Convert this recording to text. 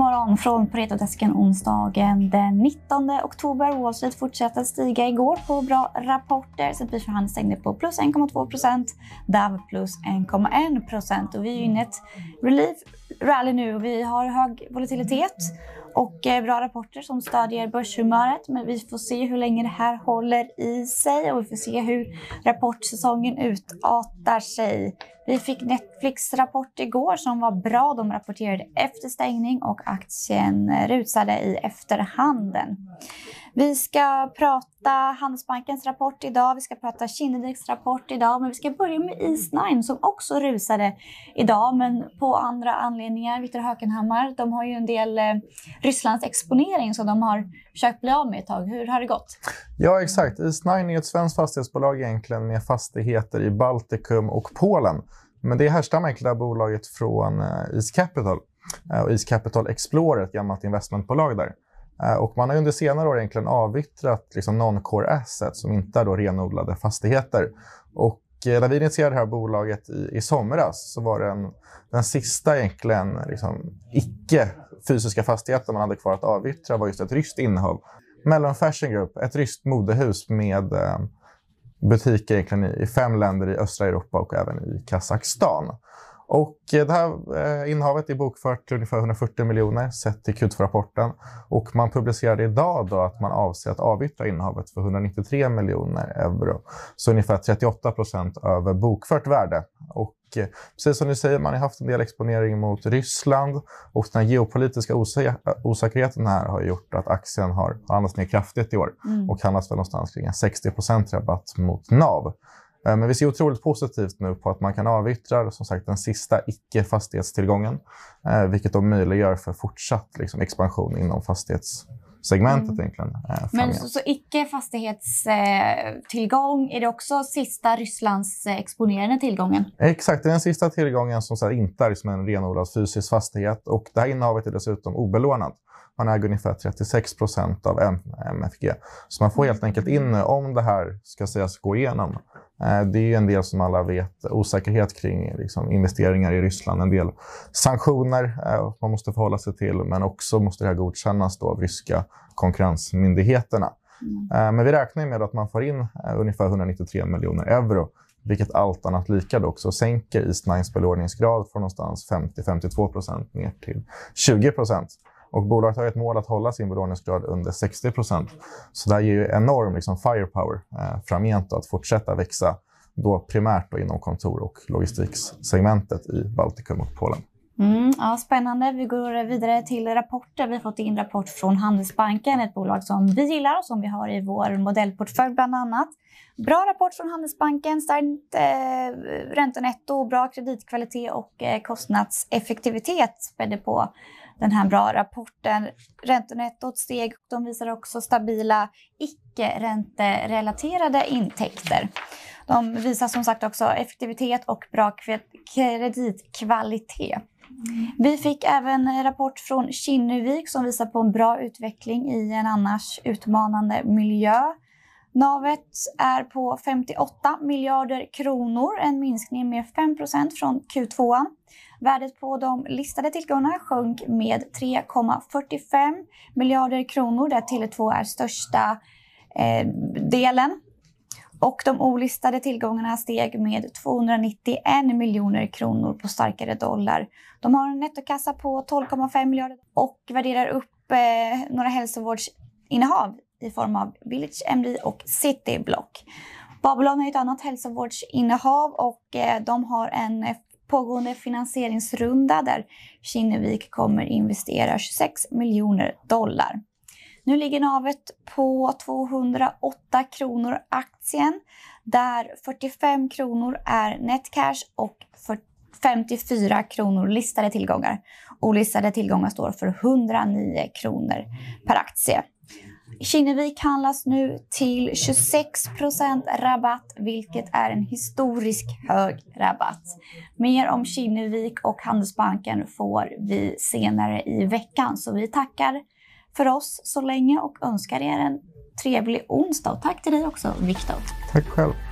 morgon från Paretodesken onsdagen den 19 oktober. Wall Street fortsatte stiga igår på bra rapporter. S&P för handel stängde på plus 1,2 procent, plus 1,1 procent. Och vi är inne i ett relief rally nu och vi har hög volatilitet och eh, bra rapporter som stödjer börshumöret. Men vi får se hur länge det här håller i sig och vi får se hur rapportsäsongen utartar sig. Vi fick Netflix rapport igår som var bra. De rapporterade efter stängning och aktien rusade i efterhanden. Vi ska prata Handelsbankens rapport idag, vi ska prata Kinneviks rapport idag, men vi ska börja med Eastnine som också rusade idag, men på andra anledningar. Viktor Hökenhammar, de har ju en del eh, Rysslands exponering som de har försökt bli av med ett tag. Hur har det gått? Ja, exakt. Eastnine är ett svenskt fastighetsbolag egentligen med fastigheter i Baltikum och Polen. Men det härstammar egentligen bolaget från eh, East Capital eh, och East Capital Explorer, ett gammalt investmentbolag där. Eh, och man har under senare år egentligen avyttrat liksom non-core assets som inte är då renodlade fastigheter. Och eh, när vi initierade det här bolaget i, i somras så var det en, den sista egentligen liksom, icke fysiska fastigheten man hade kvar att avyttra var just ett ryskt innehav. Mellon Fashion Group, ett ryskt modehus med eh, butiker egentligen i fem länder i östra Europa och även i Kazakstan. Och eh, det här eh, innehavet är bokfört till ungefär 140 miljoner sett till Q2-rapporten. Och man publicerade idag då att man avser att avyttra innehavet för 193 miljoner euro. Så ungefär 38 procent över bokfört värde. Och eh, precis som ni säger, man har haft en del exponering mot Ryssland och den geopolitiska osäkerheten här har gjort att aktien har handlats ner kraftigt i år mm. och handlas väl någonstans kring en 60% rabatt mot NAV. Eh, men vi ser otroligt positivt nu på att man kan avyttra som sagt, den sista icke-fastighetstillgången, eh, vilket då möjliggör för fortsatt liksom, expansion inom fastighetssegmentet. Mm. Egentligen, eh, Men så, så icke-fastighetstillgång, är det också sista Rysslands exponerande tillgången? Exakt, det är den sista tillgången som så här, inte är liksom en renodlad fysisk fastighet. Och det här innehavet är dessutom obelånat. Man äger ungefär 36 procent av MFG. Så man får helt enkelt in, om det här ska sägas gå igenom, det är en del som alla vet, osäkerhet kring liksom, investeringar i Ryssland. En del sanktioner eh, man måste förhålla sig till, men också måste det här godkännas då av ryska konkurrensmyndigheterna. Mm. Eh, men vi räknar med att man får in ungefär 193 miljoner euro, vilket allt annat lika då också sänker Eastnines belåningsgrad från någonstans 50-52 procent ner till 20 procent. Och bolaget har ett mål att hålla sin belåningsgrad under 60% Så det ger ju enorm liksom, firepower eh, framgent att fortsätta växa då primärt då inom kontor och logistiksegmentet i Baltikum och Polen. Mm, ja, spännande. Vi går vidare till rapporter. Vi har fått in rapport från Handelsbanken, ett bolag som vi gillar och som vi har i vår modellportfölj bland annat. Bra rapport från Handelsbanken, starkt eh, räntenetto, bra kreditkvalitet och eh, kostnadseffektivitet spädde på den här bra rapporten. Räntenettot steg och de visar också stabila icke-ränterelaterade intäkter. De visar som sagt också effektivitet och bra kreditkvalitet. Vi fick även en rapport från Kinnevik som visar på en bra utveckling i en annars utmanande miljö. Navet är på 58 miljarder kronor, en minskning med 5% från Q2. Värdet på de listade tillgångarna sjönk med 3,45 miljarder kronor där Tele2 är största eh, delen. Och de olistade tillgångarna steg med 291 miljoner kronor på starkare dollar. De har en nettokassa på 12,5 miljarder och värderar upp eh, några hälsovårdsinnehav i form av Village MD och City Block. Babylon är ett annat hälsovårdsinnehav och eh, de har en eh, pågående finansieringsrunda där Kinnevik kommer investera 26 miljoner dollar. Nu ligger navet på 208 kronor aktien där 45 kronor är NetCash och 54 kronor listade tillgångar. Olistade tillgångar står för 109 kronor per aktie. Kinnevik handlas nu till 26% rabatt, vilket är en historisk hög rabatt. Mer om Kinnevik och Handelsbanken får vi senare i veckan. Så vi tackar för oss så länge och önskar er en trevlig onsdag. Och tack till dig också, Viktor. Tack själv.